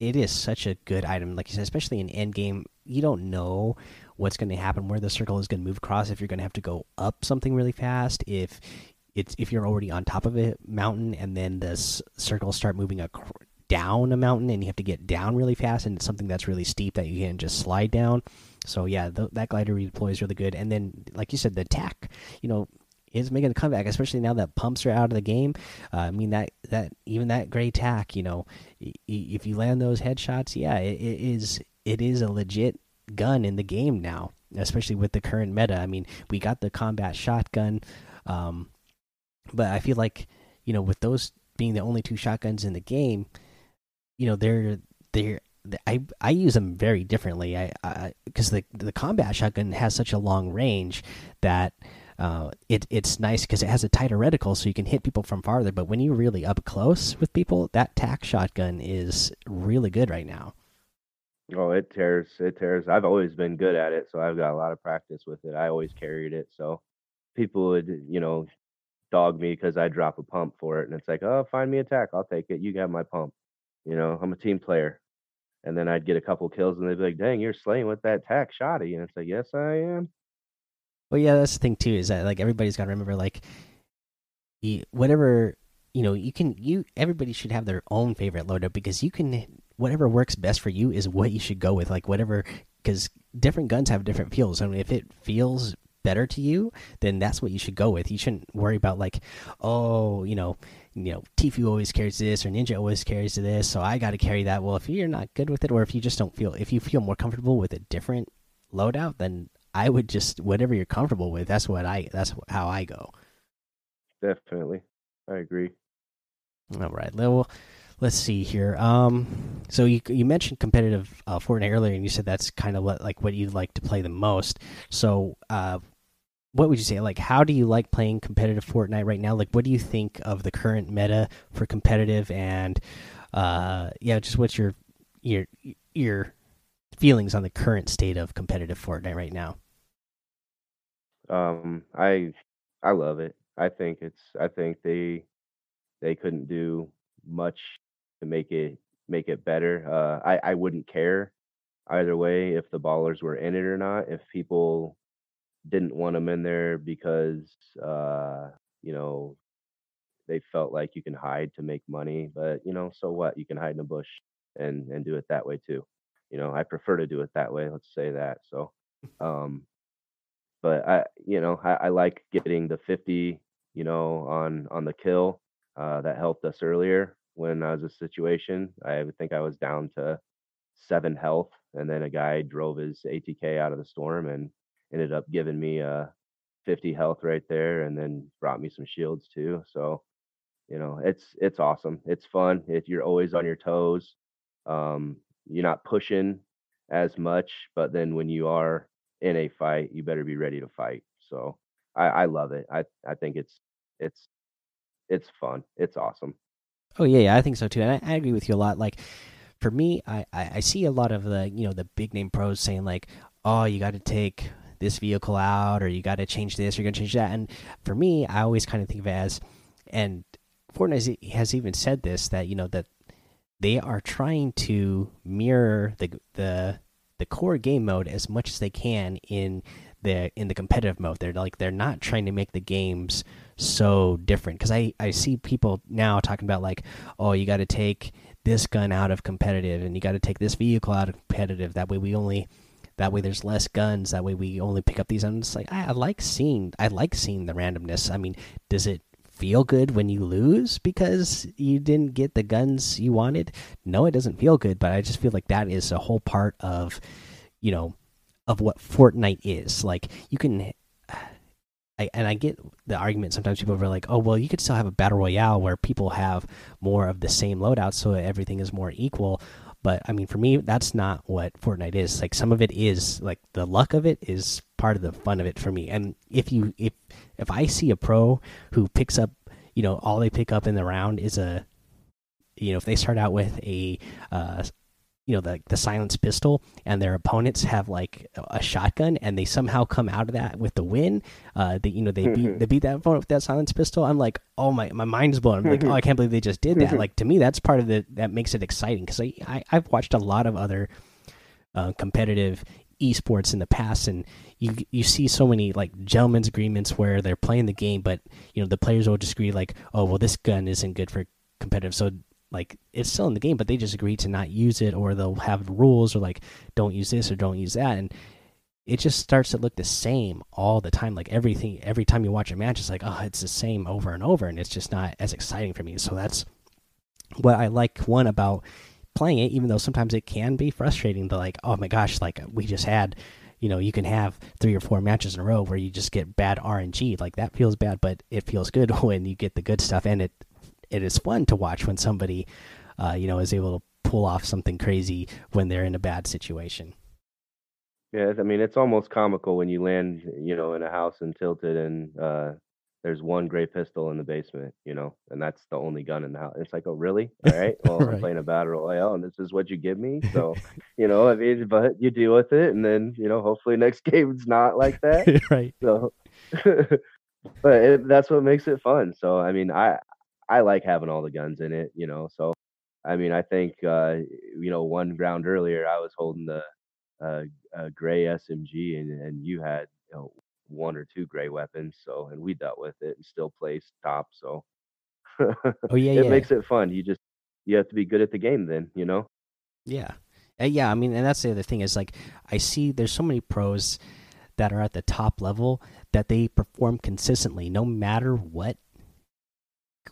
it is such a good item. Like you said, especially in end game, you don't know what's going to happen, where the circle is going to move across. If you're going to have to go up something really fast, if it's if you're already on top of a mountain and then the circles start moving down a mountain and you have to get down really fast and it's something that's really steep that you can just slide down. So yeah, th that glider redeploy is really good. And then, like you said, the tac, you know, is making a comeback, especially now that pumps are out of the game. Uh, I mean that that even that gray tac, you know, if you land those headshots, yeah, it, it is it is a legit gun in the game now, especially with the current meta. I mean, we got the combat shotgun. Um, but I feel like you know with those being the only two shotguns in the game, you know they're they're I I use them very differently. I because the the combat shotgun has such a long range that uh, it it's nice because it has a tighter reticle, so you can hit people from farther. But when you're really up close with people, that tac shotgun is really good right now. Oh, it tears! It tears. I've always been good at it, so I've got a lot of practice with it. I always carried it, so people would you know dog me because I drop a pump for it. And it's like, oh, find me a tac. I'll take it. You got my pump. You know, I'm a team player. And then I'd get a couple kills and they'd be like, dang, you're slaying with that tac shotty. And it's like, yes, I am. Well, yeah, that's the thing too, is that like everybody's got to remember, like, whatever, you know, you can, you, everybody should have their own favorite loadout because you can, whatever works best for you is what you should go with. Like, whatever, because different guns have different feels. I mean, if it feels better to you, then that's what you should go with. You shouldn't worry about like, oh, you know, you know, Tfue always carries this or Ninja always carries this, so I got to carry that. Well, if you're not good with it, or if you just don't feel, if you feel more comfortable with a different loadout, then I would just whatever you're comfortable with. That's what I. That's how I go. Definitely, I agree. All right, well, let's see here. Um, so you you mentioned competitive uh, Fortnite earlier, and you said that's kind of what like what you'd like to play the most. So, uh, what would you say? Like, how do you like playing competitive Fortnite right now? Like, what do you think of the current meta for competitive? And uh, yeah, just what's your your your feelings on the current state of competitive Fortnite right now? Um, I I love it. I think it's I think they they couldn't do much to make it make it better. Uh, I I wouldn't care either way if the ballers were in it or not. If people didn't want them in there because uh, you know they felt like you can hide to make money, but you know, so what? You can hide in a bush and and do it that way too. You know, I prefer to do it that way. Let's say that. So, um, but I, you know, I, I like getting the 50, you know, on on the kill. Uh, that helped us earlier when I was a situation. I think I was down to seven health, and then a guy drove his ATK out of the storm and ended up giving me a 50 health right there, and then brought me some shields too. So, you know, it's it's awesome. It's fun. If you're always on your toes, um, you're not pushing as much, but then when you are in a fight, you better be ready to fight. So I, I love it. I I think it's it's it's fun. It's awesome. Oh yeah, yeah, I think so too, and I, I agree with you a lot. Like for me, I, I I see a lot of the you know the big name pros saying like, oh, you got to take this vehicle out, or you got to change this, or you're gonna change that. And for me, I always kind of think of it as, and Fortnite has even said this that you know that they are trying to mirror the the the core game mode as much as they can in the in the competitive mode. They're like they're not trying to make the games so different because I I see people now talking about like oh you got to take this gun out of competitive and you got to take this vehicle out of competitive. That way we only that way there's less guns. That way we only pick up these. It's like I, I like seeing I like seeing the randomness. I mean, does it feel good when you lose because you didn't get the guns you wanted? No, it doesn't feel good, but I just feel like that is a whole part of, you know, of what Fortnite is. Like you can I, and I get the argument sometimes people are like, oh, well, you could still have a battle royale where people have more of the same loadouts, so everything is more equal. But I mean, for me, that's not what Fortnite is. Like some of it is like the luck of it is part of the fun of it for me. And if you if if I see a pro who picks up, you know, all they pick up in the round is a, you know, if they start out with a, uh, you know, the the silence pistol, and their opponents have like a shotgun, and they somehow come out of that with the win, uh, they you know they beat they beat that opponent with that silence pistol. I'm like, oh my my mind's blown. I'm like, oh, I can't believe they just did that. like to me, that's part of the that makes it exciting because I, I I've watched a lot of other uh, competitive esports in the past and you you see so many like gentlemen's agreements where they're playing the game but you know the players will just agree like oh well this gun isn't good for competitive so like it's still in the game but they just agree to not use it or they'll have rules or like don't use this or don't use that and it just starts to look the same all the time like everything every time you watch a match it's like oh it's the same over and over and it's just not as exciting for me so that's what i like one about playing it, even though sometimes it can be frustrating to like, oh my gosh, like we just had, you know, you can have three or four matches in a row where you just get bad RNG. Like that feels bad, but it feels good when you get the good stuff, and it it is fun to watch when somebody, uh, you know, is able to pull off something crazy when they're in a bad situation. Yeah, I mean, it's almost comical when you land, you know, in a house in Tilted and uh, there's one gray pistol in the basement, you know, and that's the only gun in the house. It's like, oh, really? All right. Well, right. I'm playing a battle royale, and this is what you give me. So, you know, I mean, but you deal with it, and then you know, hopefully next game it's not like that. right. So, but it, that's what makes it fun. So, I mean, I I like having all the guns in it, you know. So, I mean, I think uh, you know, one round earlier, I was holding the uh, uh, gray SMG, and and you had you know one or two gray weapons. So, and we dealt with it and still placed top. So, oh yeah, it yeah. makes it fun. You just you have to be good at the game, then you know. Yeah, uh, yeah. I mean, and that's the other thing is like I see there's so many pros that are at the top level that they perform consistently no matter what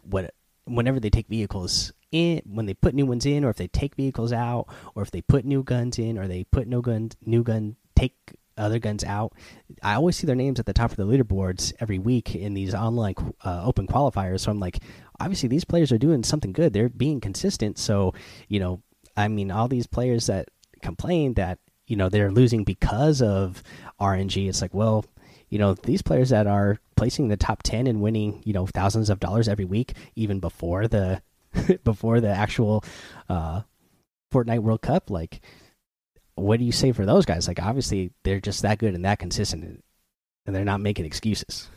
what whenever they take vehicles in when they put new ones in or if they take vehicles out or if they put new guns in or they put no gun new gun take other guns out. I always see their names at the top of the leaderboards every week in these online uh, open qualifiers. So i'm like obviously these players are doing something good. They're being consistent. So you know i mean all these players that complain that you know they're losing because of rng it's like well you know these players that are placing the top 10 and winning you know thousands of dollars every week even before the before the actual uh Fortnite World Cup like what do you say for those guys like obviously they're just that good and that consistent and they're not making excuses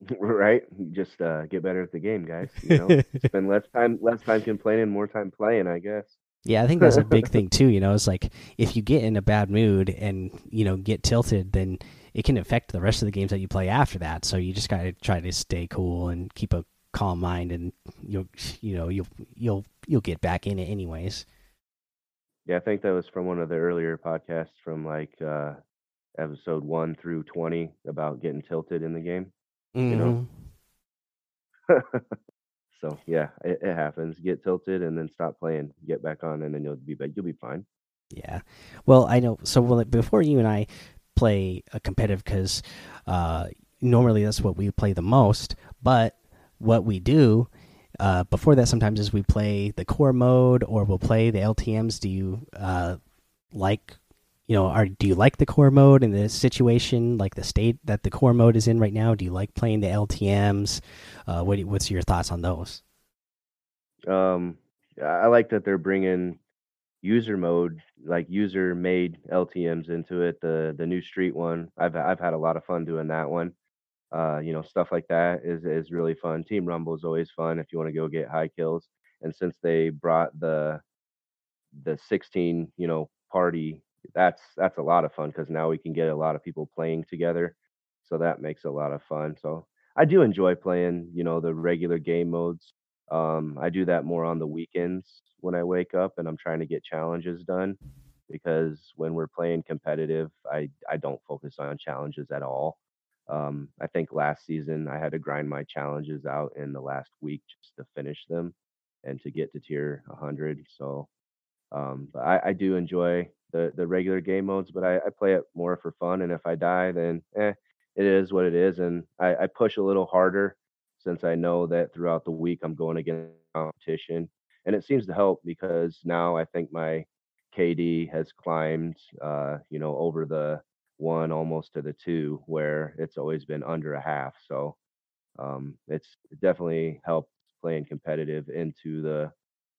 right just uh get better at the game guys you know spend less time less time complaining more time playing i guess yeah, I think that's a big thing too. You know, it's like if you get in a bad mood and you know get tilted, then it can affect the rest of the games that you play after that. So you just gotta try to stay cool and keep a calm mind, and you'll you know you'll you'll you'll get back in it anyways. Yeah, I think that was from one of the earlier podcasts from like uh episode one through twenty about getting tilted in the game. Mm -hmm. You know. Mm-hmm. so yeah, it, it, happens. Get tilted and then stop playing. Get back on, and then you'll be you'll be fine. Yeah. Well, I know. So well, before you and I play a competitive, because uh, normally that's what we play the most. But what we do uh, before that sometimes is we play the core mode or we'll play the LTM's. Do you uh, like? You know, are do you like the core mode in the situation, like the state that the core mode is in right now? Do you like playing the LTM's? Uh, what what's your thoughts on those? Um, I like that they're bringing user mode, like user made LTM's into it. The the new street one, I've I've had a lot of fun doing that one. Uh, you know, stuff like that is is really fun. Team Rumble is always fun if you want to go get high kills. And since they brought the the 16, you know, party, that's that's a lot of fun because now we can get a lot of people playing together. So that makes a lot of fun. So I do enjoy playing, you know, the regular game modes. Um, I do that more on the weekends when I wake up and I'm trying to get challenges done because when we're playing competitive, I I don't focus on challenges at all. Um, I think last season I had to grind my challenges out in the last week just to finish them and to get to tier 100. So um, I, I do enjoy the the regular game modes, but I, I play it more for fun. And if I die, then eh, it is what it is. And I, I push a little harder since I know that throughout the week I'm going against competition, and it seems to help because now I think my KD has climbed, uh, you know, over the one almost to the two, where it's always been under a half. So um, it's definitely helped playing competitive into the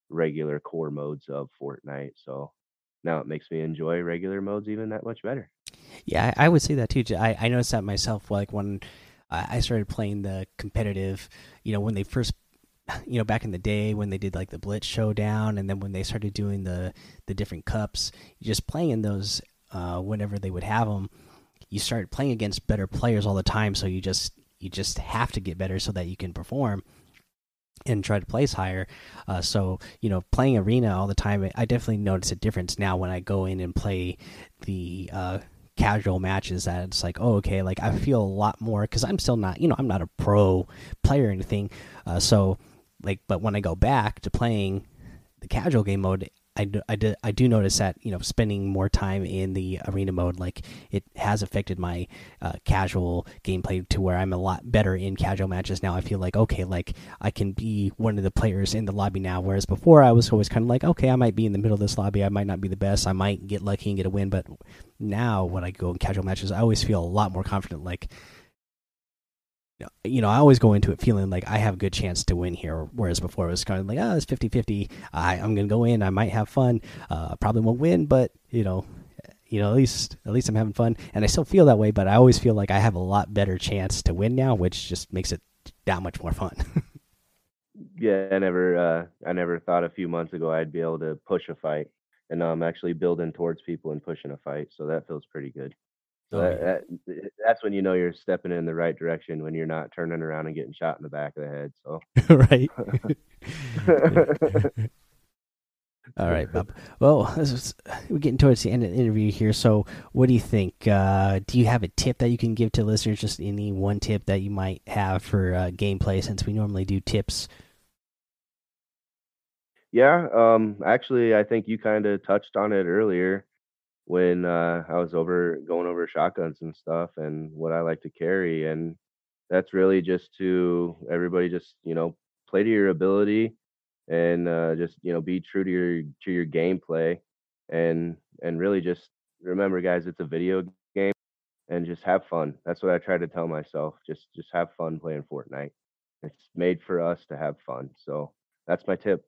regular core modes of Fortnite. So now it makes me enjoy regular modes even that much better. Yeah, I, I would say that too. I, I noticed that myself. Like when I started playing the competitive, you know, when they first, you know, back in the day when they did like the Blitz Showdown, and then when they started doing the the different cups, just playing in those uh, whenever they would have them, you started playing against better players all the time. So you just you just have to get better so that you can perform and try to place higher. Uh, so you know, playing arena all the time, I definitely notice a difference now when I go in and play the uh, casual matches. That it's like, oh, okay, like I feel a lot more because I'm still not, you know, I'm not a pro player or anything. Uh, so like, but when I go back to playing the casual game mode, I do, I, do, I do notice that you know spending more time in the arena mode like it has affected my uh, casual gameplay to where I'm a lot better in casual matches now. I feel like okay, like I can be one of the players in the lobby now, whereas before I was always kind of like okay, I might be in the middle of this lobby, I might not be the best, I might get lucky and get a win, but now when I go in casual matches, I always feel a lot more confident. Like you know, I always go into it feeling like I have a good chance to win here. Whereas before it was kind of like, oh, it's 50 50. I, I'm going to go in. I might have fun. Uh, probably won't win, but, you know, you know, at least at least I'm having fun, and I still feel that way. But I always feel like I have a lot better chance to win now, which just makes it that much more fun. yeah, I never, uh, I never thought a few months ago I'd be able to push a fight, and now I'm actually building towards people and pushing a fight, so that feels pretty good. So that, that, that's when you know you're stepping in the right direction when you're not turning around and getting shot in the back of the head. So right. All right, Bob. Well, we're getting towards the end of the interview here. So, what do you think? Uh, do you have a tip that you can give to listeners? Just any one tip that you might have for uh, gameplay, since we normally do tips. Yeah, um, actually, I think you kind of touched on it earlier when uh, I was over going over shotguns and stuff and what I like to carry, and that's really just to everybody just you know play to your ability and uh, just you know be true to your to your gameplay and and really just remember guys it's a video game and just have fun. That's what i try to tell myself just just have fun playing fortnite. It's made for us to have fun so that's my tip.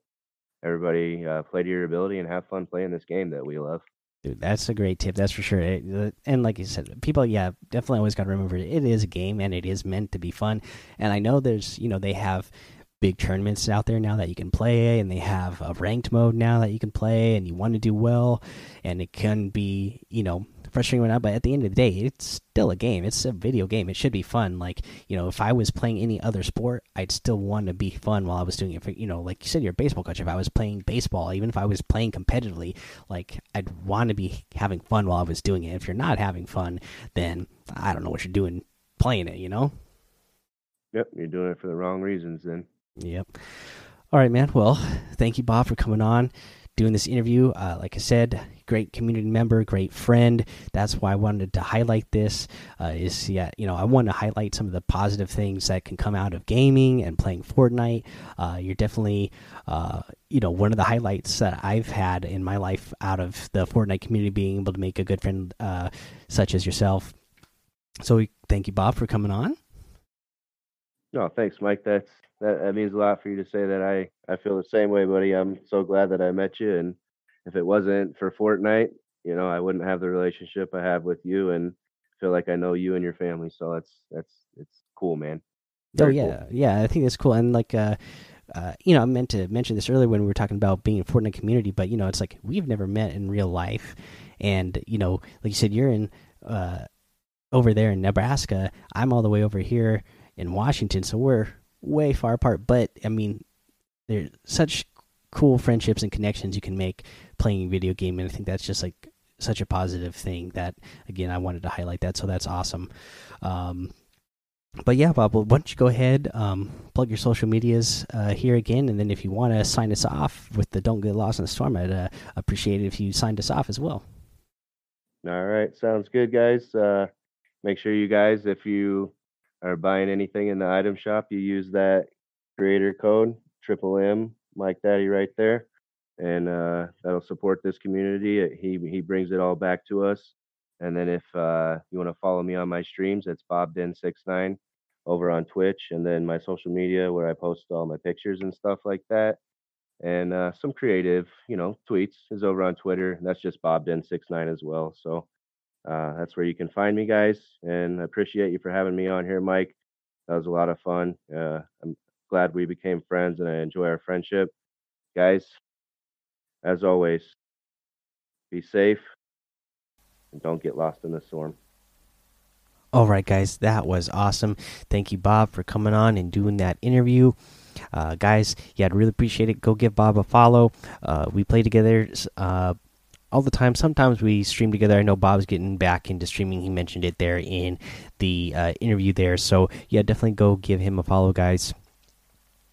Everybody uh, play to your ability and have fun playing this game that we love Dude, that's a great tip. That's for sure. It, uh, and like you said, people, yeah, definitely always got to remember it is a game and it is meant to be fun. And I know there's, you know, they have big tournaments out there now that you can play, and they have a ranked mode now that you can play, and you want to do well, and it can be you know frustrating or not, but at the end of the day, it's still a game. It's a video game. It should be fun. Like you know, if I was playing any other sport, I'd still want to be fun while I was doing it. For, you know, like you said, you're a baseball coach. If I was playing baseball, even if I was playing competitively, like I'd want to be having fun while I was doing it. If you're not having fun, then I don't know what you're doing playing it. You know. Yep, you're doing it for the wrong reasons then. Yep. All right, man. Well, thank you, Bob, for coming on, doing this interview. Uh, like I said, great community member, great friend. That's why I wanted to highlight this. Uh, is yeah, you know, I want to highlight some of the positive things that can come out of gaming and playing Fortnite. Uh, you're definitely, uh, you know, one of the highlights that I've had in my life out of the Fortnite community, being able to make a good friend uh, such as yourself. So, thank you, Bob, for coming on. No, thanks, Mike. That's that, that means a lot for you to say that. I I feel the same way, buddy. I'm so glad that I met you, and if it wasn't for Fortnite, you know, I wouldn't have the relationship I have with you, and feel like I know you and your family. So that's that's it's cool, man. Oh, Very oh yeah, cool. yeah. I think it's cool, and like. uh uh, you know, I meant to mention this earlier when we were talking about being a Fortnite community, but you know, it's like we've never met in real life, and you know, like you said, you're in uh, over there in Nebraska. I'm all the way over here in Washington, so we're way far apart. But I mean, there's such cool friendships and connections you can make playing video game, and I think that's just like such a positive thing that again I wanted to highlight that. So that's awesome. Um, but yeah, Bob, why don't you go ahead, um, plug your social medias uh, here again, and then if you want to sign us off with the "Don't Get Lost in the Storm," I'd uh, appreciate it if you signed us off as well. All right, sounds good, guys. Uh, make sure you guys, if you are buying anything in the item shop, you use that creator code triple M Mike Daddy right there, and uh, that'll support this community. Uh, he he brings it all back to us. And then if uh, you want to follow me on my streams, it's BobDen69 over on Twitch, and then my social media where I post all my pictures and stuff like that. And uh, some creative, you know, tweets is over on Twitter. That's just BobDen69 as well. So uh, that's where you can find me, guys. And I appreciate you for having me on here, Mike. That was a lot of fun. Uh, I'm glad we became friends and I enjoy our friendship. Guys, as always, be safe and don't get lost in the storm. All right, guys, that was awesome. Thank you, Bob, for coming on and doing that interview. Uh, guys, yeah, I'd really appreciate it. Go give Bob a follow. Uh, we play together uh, all the time. Sometimes we stream together. I know Bob's getting back into streaming. He mentioned it there in the uh, interview there. So yeah, definitely go give him a follow, guys,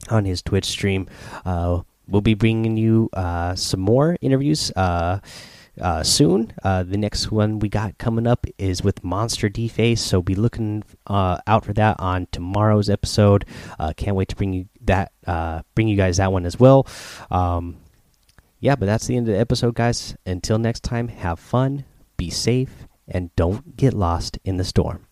on his Twitch stream. Uh, we'll be bringing you uh, some more interviews. Uh, uh, soon, uh, the next one we got coming up is with Monster Deface, so be looking out for that on tomorrow's episode. can't wait to bring you that, bring you guys that one as well. Um, yeah, but that's the end of the episode, guys. Until next time, have fun, be safe, and don't get lost in the storm.